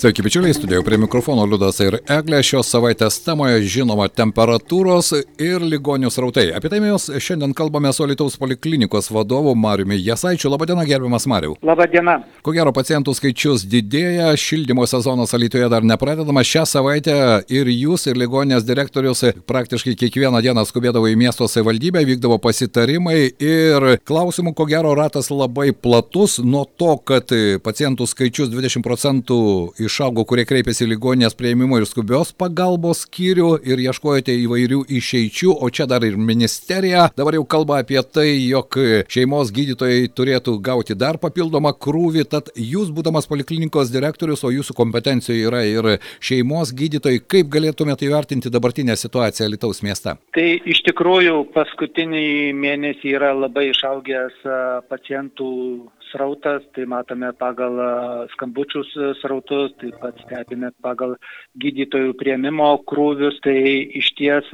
Sveiki, bičiuliai, studijoje prie mikrofono Liudas ir Eglė. Šios savaitės temoje žinoma temperatūros ir ligonių srautai. Apie tai mes šiandien kalbame su Lietuvos poliklinikos vadovu Mariumi Jasaičiu. Labadiena, gerbiamas Mariu. Labadiena. Ko gero, pacientų skaičius didėja, šildymo sezonas Lietuvoje dar nepradedamas. Šią savaitę ir jūs, ir ligoninės direktorius praktiškai kiekvieną dieną skubėdavo į miesto savivaldybę, vykdavo pasitarimai ir klausimų, ko gero, ratas labai platus nuo to, kad pacientų skaičius 20 procentų iš išaugo, kurie kreipėsi į ligoninės prieimimo ir skubios pagalbos skyrių ir ieškojote įvairių išeičių, o čia dar ir ministerija dabar jau kalba apie tai, jog šeimos gydytojai turėtų gauti dar papildomą krūvį, tad jūs, būdamas poliklinikos direktorius, o jūsų kompetencijoje yra ir šeimos gydytojai, kaip galėtumėte įvertinti dabartinę situaciją Lietuvos mieste? Tai iš tikrųjų paskutinį mėnesį yra labai išaugęs pacientų srautas, tai matome pagal skambučius srautus, taip pat stebime pagal gydytojų prieimimo krūvius, tai iš ties,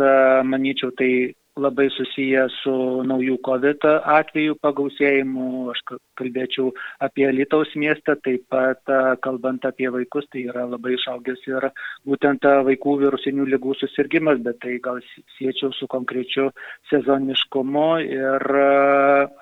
manyčiau, tai labai susiję su naujų COVID atvejų pagausėjimu. Aš kalbėčiau apie Lietuvos miestą, taip pat kalbant apie vaikus, tai yra labai išaugęs ir būtent vaikų virusinių lygų susirgymas, bet tai gal siečiau su konkrečiu sezoniškumu ir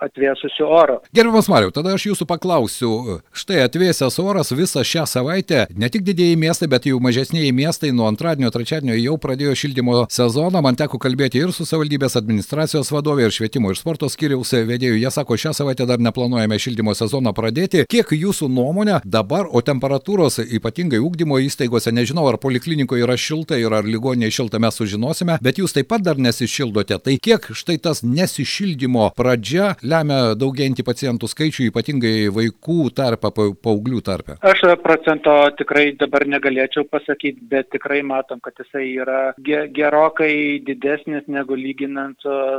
atvėsusiu oro. Gerbiamas Mariu, tada aš jūsų paklausiu. Štai atvėsęs oras visą šią savaitę, ne tik didėjai miestai, bet jau mažesnėji miestai nuo antradienio, trečiadienio jau pradėjo šildymo sezoną. Man teko kalbėti ir su savivaldybė savivaldybės administracijos vadovė ir švietimo ir sporto skyriaus vedėjų. Jie sako, šią savaitę dar neplanuojame šildymo sezoną pradėti. Kiek jūsų nuomonė dabar, o temperatūros ypatingai ūkdymo įstaigose, nežinau, ar poliklinikoje yra šilta ir ar ligoninėje šilta mes sužinosime, bet jūs taip pat dar nesišildote. Tai kiek štai tas nesišildymo pradžia lemia daugėjantį pacientų skaičių, ypatingai vaikų tarpe, paauglių tarpe? Aš procento tikrai dabar negalėčiau pasakyti, bet tikrai matom, kad jisai yra gerokai didesnis negu lyginant lyginant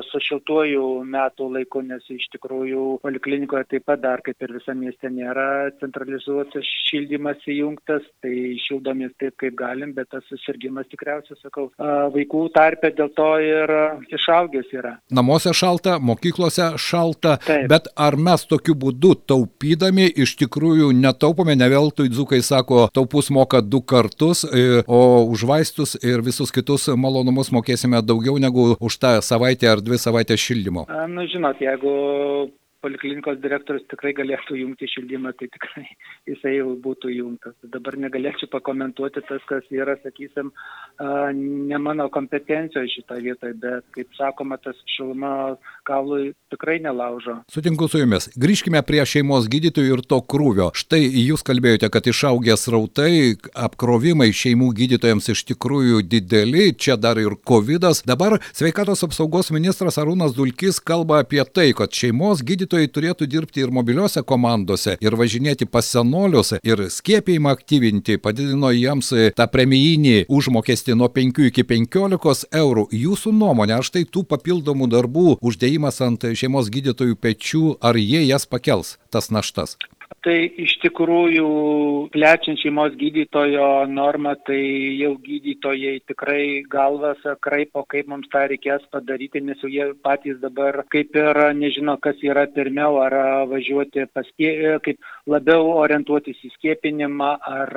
su šiltuoju metų laiku, nes iš tikrųjų poliklinikoje taip pat dar kaip ir visame mieste nėra centralizuotas šildymas įjungtas, tai šildomės taip kaip galim, bet tas susirgymas tikriausiai, sakau, vaikų tarpe dėl to ir išaugęs yra. Namuose šalta, mokyklose šalta, taip. bet ar mes tokiu būdu taupydami iš tikrųjų netaupome, ne veltui dzukai sako, taupus moka du kartus, e, o už vaistus ir visus kitus malonumus mokėsime daugiau negu už tą savaitę ar dvi savaitės šildymo? Na, nu, žinot, jeigu poliklinikos direktorius tikrai galėtų jungti šildymą, tai tikrai jisai jau būtų jungtas. Dabar negalėčiau pakomentuoti tas, kas yra, sakysim, ne mano kompetencijoje šitą vietą, bet, kaip sakoma, tas šiluma kaului tikrai nelaužo. Sutinku su jumis. Grįžkime prie šeimos gydytojų ir to krūvio. Štai jūs kalbėjote, kad išaugęs rautai, apkrovimai šeimų gydytojams iš tikrųjų dideli, čia dar ir COVID. -as. Dabar sveikatos apsaugos ministras Arūnas Dulkis kalba apie tai, kad šeimos gydytojai gydytojai turėtų dirbti ir mobiliuose komandose, ir važinėti pas senolius, ir skiepėjimą aktyvinti, padidino jiems tą premijinį užmokestį nuo 5 iki 15 eurų. Jūsų nuomonė, ar štai tų papildomų darbų uždėjimas ant šeimos gydytojų pečių, ar jie jas pakels, tas naštas? Tai iš tikrųjų, plečiant šeimos gydytojo normą, tai jau gydytojai tikrai galvas kraipo, kaip mums tą reikės padaryti, nes jau jie patys dabar kaip ir nežino, kas yra pirmiau, ar važiuoti paskė, kaip labiau orientuotis į skiepinimą, ar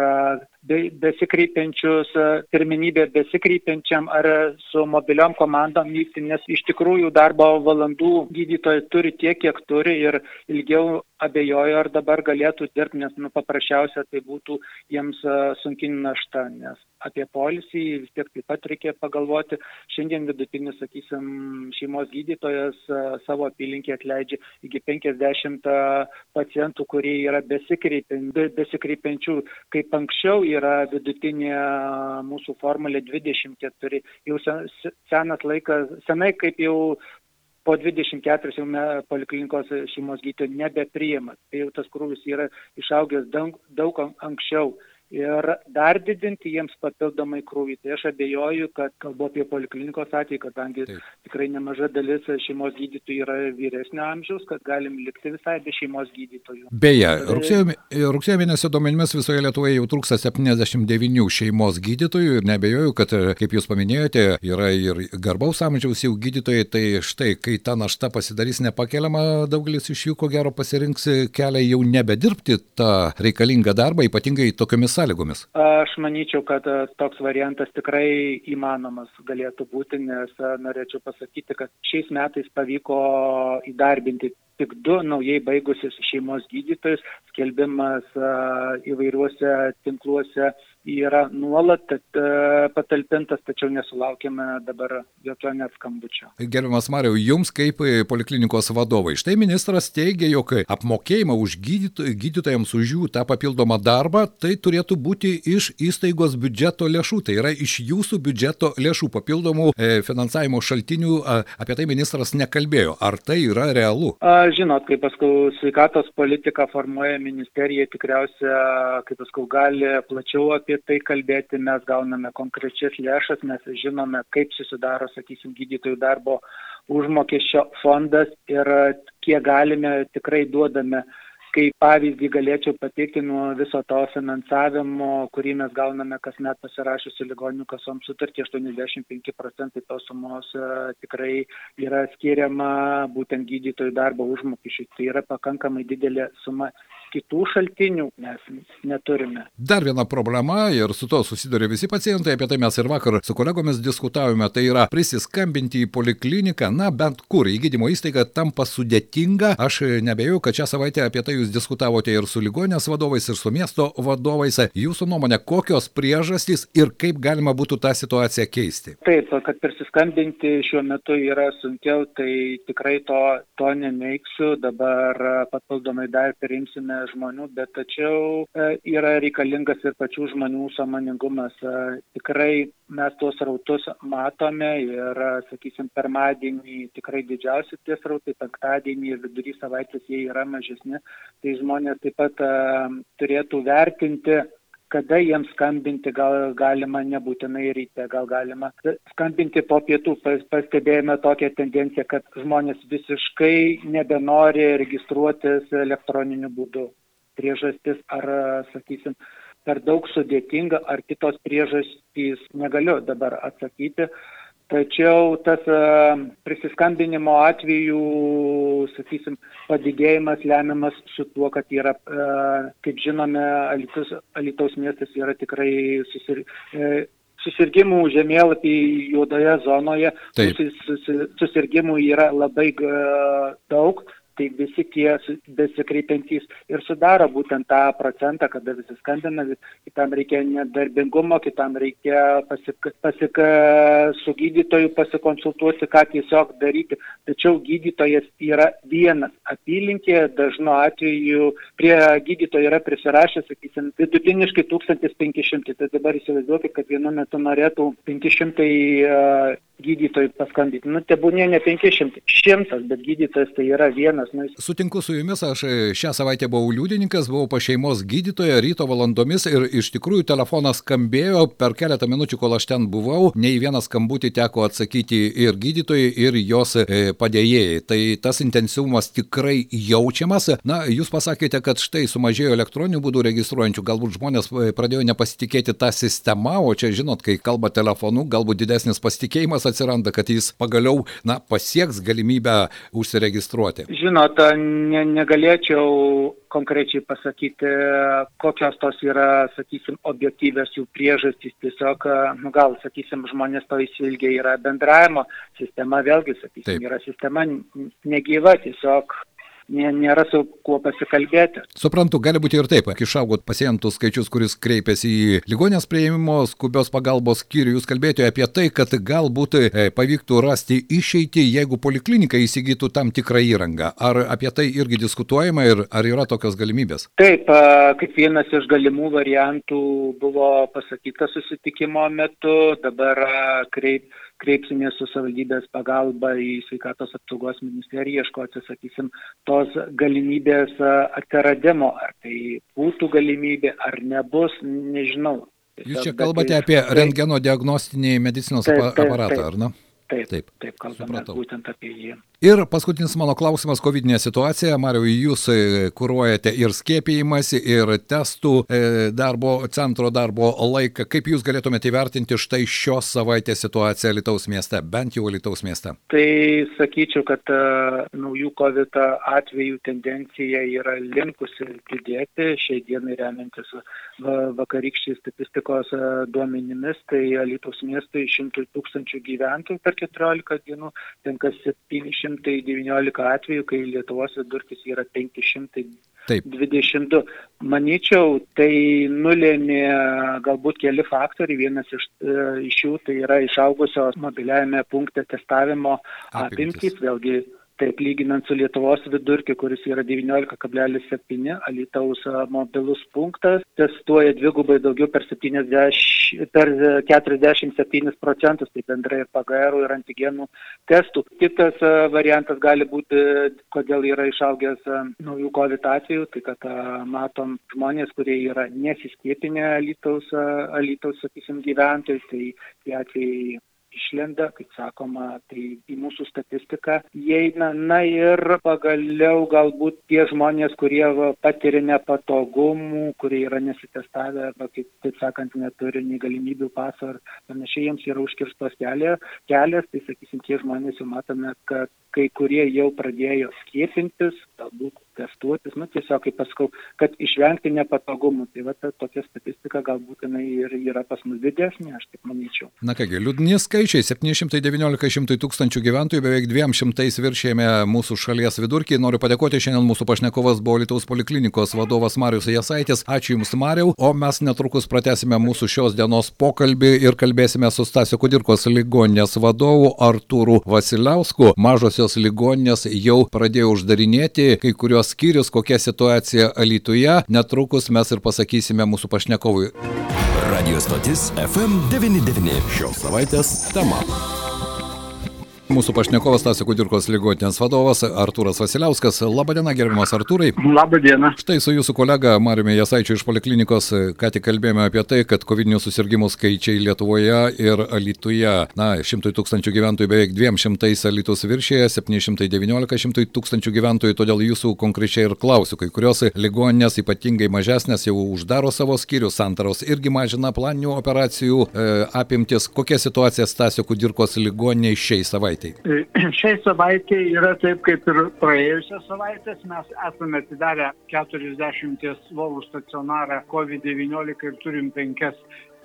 besikreipiančius, pirmenybė besikreipiančiam, ar su mobiliom komandom vykti, nes iš tikrųjų darbo valandų gydytojai turi tiek, kiek turi ir ilgiau abejoju, ar dabar galėtų dirbti, nes nu, paprasčiausia tai būtų jiems sunki našta, nes apie polisį vis tiek taip pat reikia pagalvoti. Šiandien vidutinis, sakysim, šeimos gydytojas savo apylinkį atleidžia iki 50 pacientų, kurie yra besikreipiančių, kaip anksčiau yra vidutinė mūsų formulė 24. Jau senas laikas, senai kaip jau po 24 jau poliklinikos šeimos gydytojų nebepriima. Tai jau tas krūvis yra išaugęs daug, daug anksčiau. Ir dar didinti jiems papildomai krūvį. Tai aš abejoju, kad kalbu apie poliklinikos atvejį, kadangi Taip. tikrai nemaža dalis šeimos gydytojų yra vyresnio amžiaus, kad galim likti visai be šeimos gydytojų. Beje, rugsėjo, rugsėjo mėnesio duomenimis visoje Lietuvoje jau trūksta 79 šeimos gydytojų ir nebejoju, kad, kaip jūs paminėjote, yra ir garbaus amžiaus jau gydytojai, tai štai, kai ta našta pasidarys nepakeliama, daugelis iš jų ko gero pasirinks kelią jau nebedirbti tą reikalingą darbą, ypatingai tokiomis sąlygomis? Aš manyčiau, kad e, toks variantas tikrai įmanomas galėtų būti, nes e, norėčiau pasakyti, kad šiais metais pavyko įdarbinti tik du naujai baigusius šeimos gydytojus, skelbimas e, įvairiuose tinkluose yra nuolat patalpintas, tačiau nesulaukėme dabar jokio net skambučio. Gerbiamas Mariau, jums kaip poliklinikos vadovai, štai ministras teigia, jog apmokėjimą už gydytojams už jų tą papildomą darbą, tai turėtų būti iš įstaigos biudžeto lėšų, tai yra iš jūsų biudžeto lėšų papildomų e, finansavimo šaltinių, apie tai ministras nekalbėjo. Ar tai yra realu? A, žinot, kaip paskau, sveikatos politiką formuoja ministerija, tikriausia, kaip paskau, gali plačiau apie tai kalbėti, mes gauname konkrečias lėšas, mes žinome, kaip susidaro, sakysim, gydytojų darbo užmokesčio fondas ir kiek galime tikrai duodame kaip pavyzdį galėčiau pateikti nuo viso to finansavimo, kurį mes gauname kasmet pasirašius su ligoninių kasom sutartį, 85 procentai tos sumos e, tikrai yra skiriama būtent gydytojų darbo užmokesčiui. Tai yra pakankamai didelė suma kitų šaltinių mes neturime. Dar viena problema ir su to susiduria visi pacientai, apie tai mes ir vakar su kolegomis diskutavome, tai yra prisiskambinti į polikliniką, na bent kur, į gydymo įstaigą tampa sudėtinga. Aš nebejoju, kad šią savaitę apie tai jūs diskutavote ir su ligonės vadovais, ir su miesto vadovais. Jūsų nuomonė, kokios priežastys ir kaip galima būtų tą situaciją keisti? Taip, kad prisiskambinti šiuo metu yra sunkiau, tai tikrai to, to nemeiksiu. Dabar papildomai dar perimsime žmonių, bet tačiau e, yra reikalingas ir pačių žmonių samoningumas. E, tikrai mes tuos rautus matome ir, sakysim, pirmadienį tikrai didžiausi tie rautai, penktadienį ir vidury savaitės jie yra mažesni, tai žmonės taip pat turėtų vertinti kada jiems skambinti, gal galima nebūtinai ryte, gal galima skambinti po pietų. Pastebėjome tokią tendenciją, kad žmonės visiškai nebenori registruotis elektroniniu būdu. Priežastis ar, sakysim, per daug sudėtinga, ar kitos priežastys negaliu dabar atsakyti. Tačiau tas prisiskambinimo atvejų, sakysim, padidėjimas lemiamas su tuo, kad yra, kaip žinome, Alitus, Alitaus miestas yra tikrai susir, e, susirgymų žemėlapį juodoje zonoje. Taip. Susirgymų yra labai daug tai visi tie besikreipiantys ir sudaro būtent tą procentą, kada visi skambina, kitam reikia nedarbingumo, kitam reikia pasik, pasik, su gydytoju pasikonsultuoti, ką tiesiog daryti. Tačiau gydytojas yra vienas apylinkė, dažnu atveju prie gydytojo yra prisirašęs, sakysim, vidutiniškai 1500. Tai dabar įsivaizduokit, kad vienu metu norėtų 500 gydytojui paskambinti. Nu, tebūnė ne 500, 100, bet gydytojas tai yra vienas. Nu, jis... Sutinku su jumis, aš šią savaitę buvau liudininkas, buvau pa šeimos gydytoja ryto valandomis ir iš tikrųjų telefonas skambėjo per keletą minučių, kol aš ten buvau. Ne į vieną skambutį teko atsakyti ir gydytojai, ir jos e, padėjėjai. Tai tas intensyvumas tikrai jaučiamas. Na, jūs pasakėte, kad štai sumažėjo elektroninių būdų registruojančių, galbūt žmonės e, pradėjo nepasitikėti tą sistemą, o čia žinot, kai kalba telefonu, galbūt didesnis pasitikėjimas atsiranda, kad jis pagaliau na, pasieks galimybę užsiregistruoti? Žinot, ne, negalėčiau konkrečiai pasakyti, kokios tos yra, sakysim, objektyvės jų priežastys. Tiesiog, nu, gal, sakysim, žmonės to įsilgia yra bendravimo sistema, vėlgi, sakysim, Taip. yra sistema negyva, tiesiog nėra su kuo pasikalbėti. Suprantu, gali būti ir taip, išaugot pacientų skaičius, kuris kreipiasi į ligonės prieimimo skubios pagalbos skyrių. Jūs kalbėjote apie tai, kad galbūt e, pavyktų rasti išeitį, jeigu poliklinika įsigytų tam tikrą įrangą. Ar apie tai irgi diskutuojama ir ar yra tokios galimybės? Taip, kaip vienas iš galimų variantų buvo pasakyta susitikimo metu, dabar kreip kreipsimės su savivaldybės pagalba į sveikatos apsaugos ministeriją, ieškoti, sakysim, tos galimybės atsiradimo, ar tai būtų galimybė, ar nebus, nežinau. Jūs čia kalbate tai, apie rentgeno diagnostinį medicinos taip, taip, aparatą, taip. ar ne? Taip, taip, taip kalbame supratau. būtent apie jį. Ir paskutinis mano klausimas - COVID situacija. Mariau, jūs e, kūruojate ir skiepijimąsi, ir testų e, darbo centro darbo laiką. Kaip jūs galėtumėte įvertinti štai šios savaitės situaciją Lietuvos mieste, bent jau Lietuvos mieste? Tai sakyčiau, kad uh, naujų COVID atvejų tendencija yra linkusi didėti. Šiai dienai remiantis vakarykščiais statistikos duomenimis, tai Lietuvos miestui 100 tūkstančių gyventojų per 14 dienų tenka 719 atvejų, kai Lietuvos vidurkis yra 522. Taip. Manyčiau, tai nulėmė galbūt keli faktoriai. Vienas iš, e, iš jų tai yra išaugusios mobiliajame punkte testavimo apimtys. Vėlgi Taip, lyginant su Lietuvos vidurkiu, kuris yra 19,7, Alitaus mobilus punktas testuoja dvigubai daugiau per, 70, per 47 procentus, tai bendrai ir PGR ir antigenų testų. Kitas variantas gali būti, kodėl yra išaugęs naujų COVID atvejų, tai kad matom žmonės, kurie yra nesiskiepinę Alitaus, Alitaus sakysim, gyventojai, tai tie atvejai išlenda, kaip sakoma, tai į mūsų statistiką įeina. Na ir pagaliau galbūt tie žmonės, kurie patiria nepatogumų, kurie yra nesitestavę arba, kaip, taip sakant, neturi nei galimybių paso ar panašiai, jiems yra užkirstos kelias, kelias tai sakysim, tie žmonės jau matome, kad kai kurie jau pradėjo skiepintis, galbūt testuotis, nu tiesiog, kaip pasakau, kad išvengti nepatogumų. Tai va ta tokia statistika galbūt jinai ir yra pas mus didesnė, aš taip manyčiau. Na kągi, liūdni skaičiai - 719 tūkstančių gyventojų, beveik 200 viršėjame mūsų šalies vidurkį. Noriu padėkoti šiandien mūsų pašnekovas buvo Lietuvos poliklinikos vadovas Marius Jasaitis. Ačiū Jums, Mariau, o mes netrukus pratęsime mūsų šios dienos pokalbį ir kalbėsime su Stasio Kudirkos ligoninės vadovu Artūru Vasiliausku. Mažosios ligoninės jau pradėjo uždarinėti kai kurios skyrius, kokia situacija Alytuje. Netrukus mes ir pasakysime mūsų pašnekovui. Radio stotis FM99. Šios savaitės tema. Mūsų pašnekovas Tasio Kudirkos ligotinės vadovas Artūras Vasiliauskas. Labadiena, gerbiamas Artūrai. Labadiena. Štai su jūsų kolega Mariumi Jasaičiu iš Poliklinikos ką tik kalbėjome apie tai, kad COVID susirgymų skaičiai Lietuvoje ir Alytuje, na, 100 tūkstančių gyventojų beveik 200 Alytus viršėje, 719 100 tūkstančių gyventojų, todėl jūsų konkrečiai ir klausiu, kai kurios ligoninės ypatingai mažesnės jau uždaro savo skyrius, santaros irgi mažina planinių operacijų e, apimtis. Kokia situacija Stasio Kudirkos ligoniniai šiai savaitė? Savaitėj? Šiai savaitė yra taip, kaip ir praėjusią savaitę. Mes esame atidarę 40 lovų stacionarą COVID-19 ir turim penkias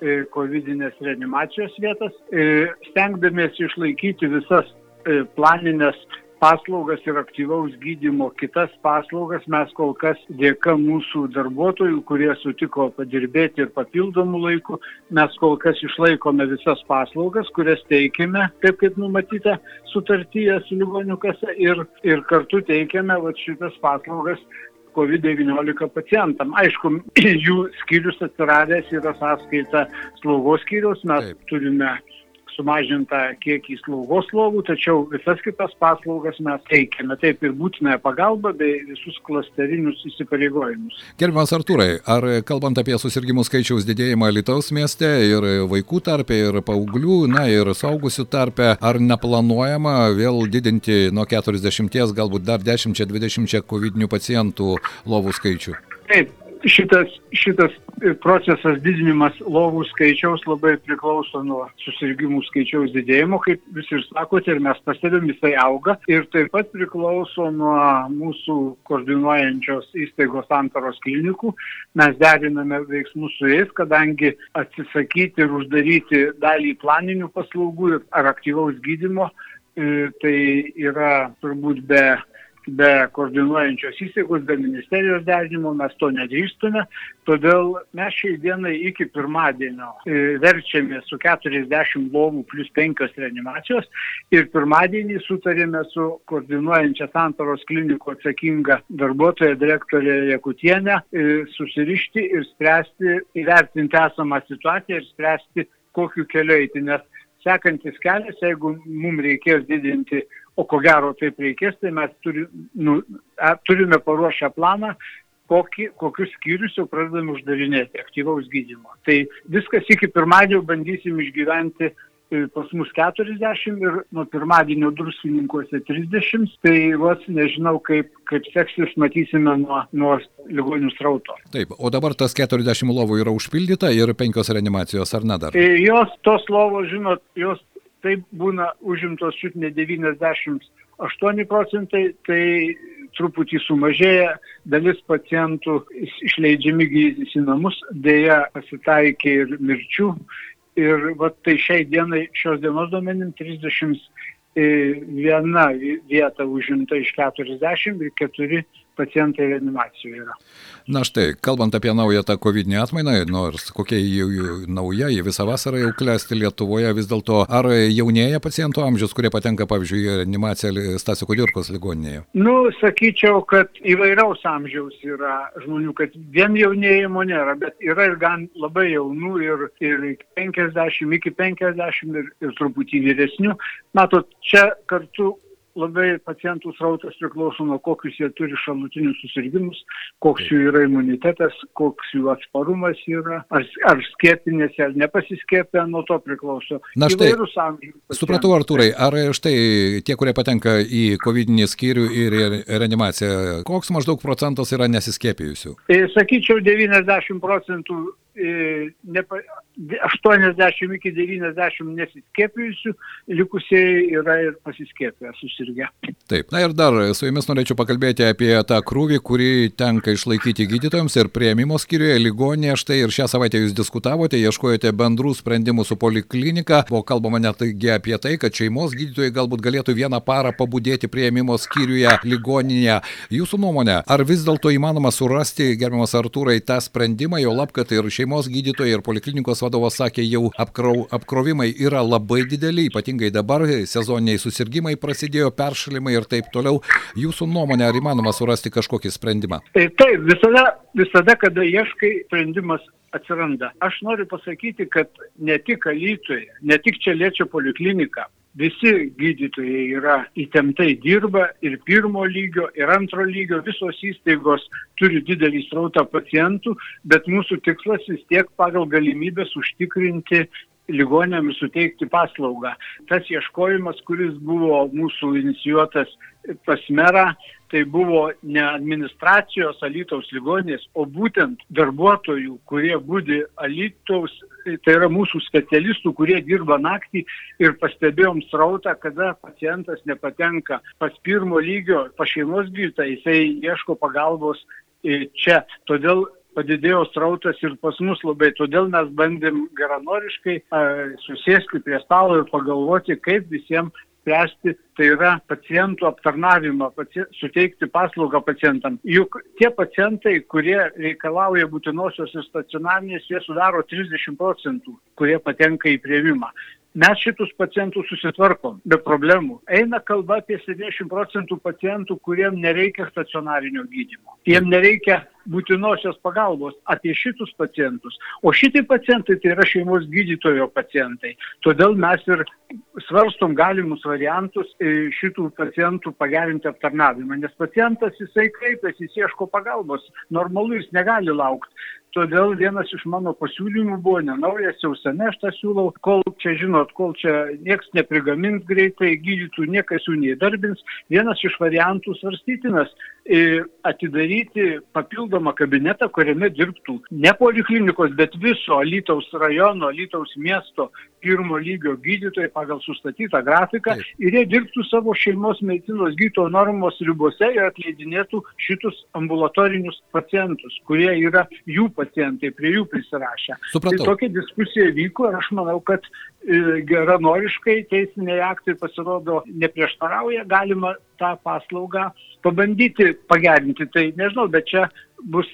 e, COVID-inės reanimacijos vietas. E, stengdamės išlaikyti visas e, planinės paslaugas ir aktyvaus gydymo kitas paslaugas mes kol kas dėka mūsų darbuotojų, kurie sutiko padirbėti ir papildomų laikų, mes kol kas išlaikome visas paslaugas, kurias teikime, taip kaip numatyta sutartyje su ligonių kasa ir, ir kartu teikiame vat, šitas paslaugas COVID-19 pacientam. Aišku, jų skyrius atsiradęs yra sąskaita slaugos skyrius, mes Taip. turime sumažintą kiekį slaugos lovų, tačiau visas kitas paslaugas mes teikiame, taip ir būtinąją pagalbą bei visus klasterinius įsipareigojimus. Gerbiamas Artūrai, ar kalbant apie susirgymų skaičiaus didėjimą Lietuvos mieste ir vaikų tarpe, ir paauglių, na ir saugusių tarpe, ar neplanuojama vėl didinti nuo 40, galbūt dar 10-20 COVID pacientų lovų skaičių? Taip, šitas, šitas procesas didinimas lovų skaičiaus labai priklauso nuo susirgymų skaičiaus didėjimo, kaip jūs ir sakote, ir mes pastebėm, jisai auga. Ir taip pat priklauso nuo mūsų koordinuojančios įstaigos santaros klinikų. Mes deriname veiksmus su jais, kadangi atsisakyti ir uždaryti dalį planinių paslaugų ar aktyvaus gydimo, e, tai yra turbūt be be koordinuojančios įstaigos, be ministerijos derinimo mes to nedrįstume, todėl mes šiai dienai iki pirmadienio e, verčiame su 40 lovų plus 5 reanimacijos ir pirmadienį sutarėme su koordinuojančia santaros klinikų atsakinga darbuotoja direktorė Jekutienė e, susirišti ir spręsti, įvertinti esamą situaciją ir spręsti, kokiu keliu eiti, nes sekantis kelias, jeigu mums reikės didinti, o ko gero taip reikės, tai mes turi, nu, turime paruošę planą, kokį, kokius skyrius jau pradedame uždarinėti aktyvaus gydimo. Tai viskas iki pirmadienio bandysim išgyventi e, pas mus 40 ir nuo pirmadienio druskininkuose 30, tai vos nežinau, kaip, kaip seksis, matysime nuo, nuo ligonių srauto. Taip, o dabar tas 40 lovų yra užpildyta ir penkios reanimacijos, ar ne dar? E, jos, tos lovos, žinot, jos taip būna užimtos šit ne 98 procentai, tai truputį sumažėja, dalis pacientų išleidžiami gydytis į namus, dėja pasitaikė ir mirčių. Ir va, tai šiai dienai, šios dienos duomenim 31 e, vieta užimta iš 40 ir 4 pacientai reanimacijoje yra. Na štai, kalbant apie naują tą COVID atmainą, nors kokia jau nauja, jie visą vasarą jau klesti Lietuvoje, vis dėlto ar jaunėja pacientų amžius, kurie patenka, pavyzdžiui, į reanimaciją Stasio Kudirkos ligoninėje? Nu, sakyčiau, kad įvairiaus amžiaus yra žmonių, kad vien jaunėjimo nėra, bet yra ir gan labai jaunų ir, ir 50, iki 50 ir, ir truputį vyresnių. Matot, čia kartu labai pacientų srautas priklauso nuo kokius jie turi šalutinius susirgymus, koks jų yra imunitetas, koks jų atsparumas yra, ar, ar skiepinėsi, ar nepasiskiepę, nuo to priklauso. Na štai, supratau, Artūrai, ar štai tie, kurie patenka į COVID skyrių ir reanimaciją, koks maždaug procentas yra nesiskiepijusių? E, sakyčiau, 90 procentų nepa, 80 iki 90 nesiskėpijusių, likusieji yra ir pasiskėpę, susirgę. Taip, na ir dar su jumis norėčiau pakalbėti apie tą krūvį, kurį tenka išlaikyti gydytojams ir prieimimo skyriuje, ligoninėje. Štai ir šią savaitę jūs diskutavote, ieškojote bendrų sprendimų su poliklinika, buvo kalbama netgi apie tai, kad šeimos gydytojai galbūt galėtų vieną parą pabudėti prieimimo skyriuje, ligoninėje. Jūsų nuomonė, ar vis dėlto įmanoma surasti, gerbiamas Artūrai, tą sprendimą, jo lab, kad ir šeimos gydytojai ir poliklinikos vadovas sakė, jau apkrau, apkrovimai yra labai dideli, ypatingai dabar sezoniniai susirgymai prasidėjo, peršalimai ir taip toliau. Jūsų nuomonė, ar įmanoma surasti kažkokį sprendimą? Tai taip, visada, visada, kada ieškai, sprendimas atsiranda. Aš noriu pasakyti, kad ne tik Alytuje, ne tik čia liečia polikliniką, visi gydytojai yra įtemptai dirba ir pirmo lygio, ir antro lygio, visos įstaigos turi didelį srautą pacientų, bet mūsų tikslas vis tiek pagal galimybės užtikrinti ligonėms suteikti paslaugą. Tas ieškojimas, kuris buvo mūsų inicijuotas pas merą, tai buvo ne administracijos Alytaus ligonės, o būtent darbuotojų, kurie būdi Alytaus, tai yra mūsų specialistų, kurie dirba naktį ir pastebėjom srautą, kada pacientas nepatenka pas pirmo lygio, pas šeimos gydytoją, jisai ieško pagalbos čia. Todėl padidėjo srautas ir pas mus labai. Todėl mes bandėm geranoriškai susėsti prie stalo ir pagalvoti, kaip visiems spręsti, tai yra pacientų aptarnavimą, paci suteikti paslaugą pacientam. Juk tie pacientai, kurie reikalauja būtinosios ir stacionarinės, jie sudaro 30 procentų, kurie patenka į prieimimą. Mes šitus pacientus susitvarkom be problemų. Eina kalba apie 70 procentų pacientų, kuriem nereikia stacionarinio gydimo. Jiem nereikia būtinosios pagalbos apie šitus pacientus. O šitie pacientai tai yra šeimos gydytojo pacientai. Todėl mes ir svarstom galimus variantus e, šitų pacientų pagerinti aptarnavimą. Nes pacientas jisai kreipiasi, jis ieško pagalbos. Normalu, jis negali laukti. Todėl vienas iš mano pasiūlymų buvo nenaujas, jau seniai aš tą siūlau, kol čia, žinot, kol čia nieks neprigamins greitai, gydytų niekas jų neįdarbins. Vienas iš variantų svarstytinas atidaryti papildomą kabinetą, kuriame dirbtų ne poliklinikos, bet viso Alytaus rajono, Alytaus miesto pirmo lygio gydytojai pagal sustatytą grafiką Taip. ir jie dirbtų savo šeimos medicinos gyto normos ribose ir atleidinėtų šitus ambulatorinius pacientus, kurie yra jų pacientai, prie jų prisirašę. Supratau. Tai tokia diskusija vyko ir aš manau, kad e, geranoriškai teisiniai aktai pasirodo neprieštarauja, galima tą paslaugą pabandyti pagerinti. Tai nežinau, bet čia bus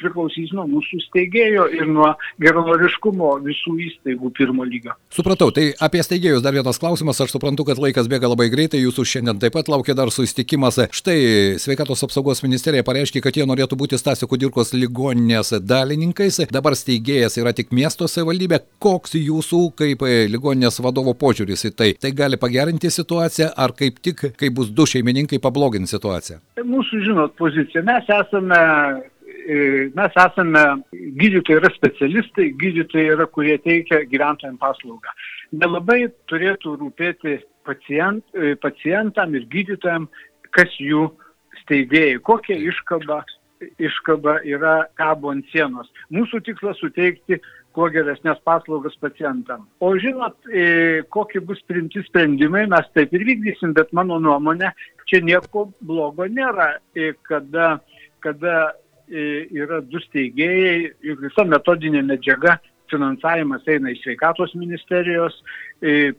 priklausys nuo mūsų steigėjo ir nuo geronoriškumo visų įstaigų pirmo lygio. Supratau, tai apie steigėjus dar vienas klausimas, aš suprantu, kad laikas bėga labai greitai, jūsų šiandien taip pat laukia dar susitikimas. Štai sveikatos apsaugos ministerija pareiškė, kad jie norėtų būti Stasio Kudirkos ligoninės dalininkais, dabar steigėjas yra tik miesto savivaldybė. Koks jūsų kaip ligoninės vadovo požiūris į tai? Tai gali pagerinti situaciją ar kaip tik, kai bus du šeimininkai, pablogins situaciją? Mūsų, žinot, pozicija. Mes esame mes esame, gydytojai yra specialistai, gydytojai yra, kurie teikia gyventojams paslaugą. Nelabai turėtų rūpėti pacient, e, pacientam ir gydytojam, kas jų steigėjai, kokia iškaba, iškaba yra kabo ant sienos. Mūsų tikslas suteikti kuo geresnės paslaugas pacientam. O žinot, e, kokie bus priimti sprendimai, mes taip ir vykdysim, bet mano nuomonė, čia nieko blogo nėra, kada, kada yra du steigėjai ir visa metodinė medžiaga finansavimas eina iš sveikatos ministerijos,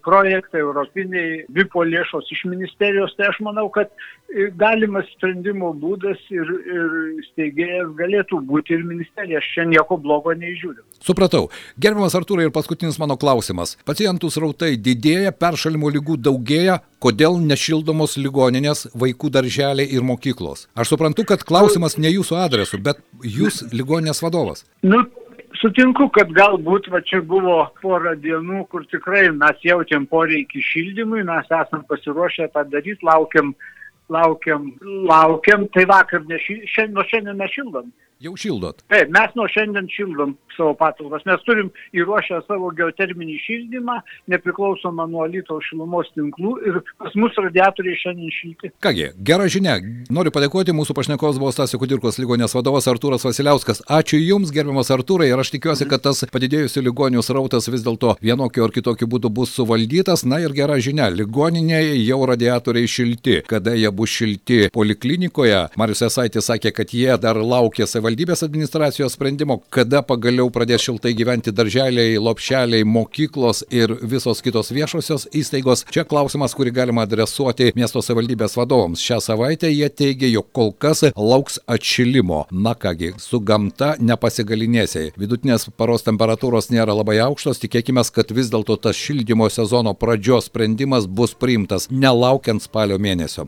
projektai europiniai, vipo lėšos iš ministerijos, tai aš manau, kad galimas sprendimo būdas ir, ir steigėjas galėtų būti ir ministerija, aš čia nieko blogo neižiūriu. Supratau. Gerbiamas Artūrai ir paskutinis mano klausimas. Pacientų srautai didėja, peršalimo lygų daugėja, kodėl nešildomos ligoninės, vaikų darželiai ir mokyklos? Aš suprantu, kad klausimas ne jūsų adresu, bet jūs ligoninės vadovas. Nu, Sutinku, kad galbūt va čia buvo porą dienų, kur tikrai mes jautėm poreikį šildymui, mes esam pasiruošę tą daryti, laukiam, laukiam, laukiam, tai vakar, ne, šiandien, nuo šiandien nešildom. Jau šildot? Taip, mes nuo šiandien šildom savo patalpas. Mes turim įruošę savo geoterminį šildymą, nepriklausomą nuo Lietuvos šilumos tinklų ir pas mus radiatoriai šiandien šilti. Kągi, gera žinia. Noriu padėkoti mūsų pašnekovas buvo Stasio Kudirkos ligonės vadovas Artūras Vasiliauskas. Ačiū Jums, gerbiamas Artūrai, ir aš tikiuosi, kad tas padidėjusių ligonių srautas vis dėlto vienokiu ar kitokiu būdu bus suvaldytas. Na ir gera žinia, ligoninėje jau radiatoriai šilti. Kada jie bus šilti poliklinikoje, Marius Esaitis sakė, kad jie dar laukia savivaldybės savivaldybės administracijos sprendimo, kada pagaliau pradės šiltai gyventi darželiai, lopšeliai, mokyklos ir visos kitos viešosios įstaigos. Čia klausimas, kurį galima adresuoti miesto savivaldybės vadovams. Šią savaitę jie teigia, jog kol kas lauks atšilimo. Na kągi, su gamta nepasigalinėsiai. Vidutinės paros temperatūros nėra labai aukštos, tikėkime, kad vis dėlto tas šildymo sezono pradžios sprendimas bus priimtas, nelaukiant spalio mėnesio.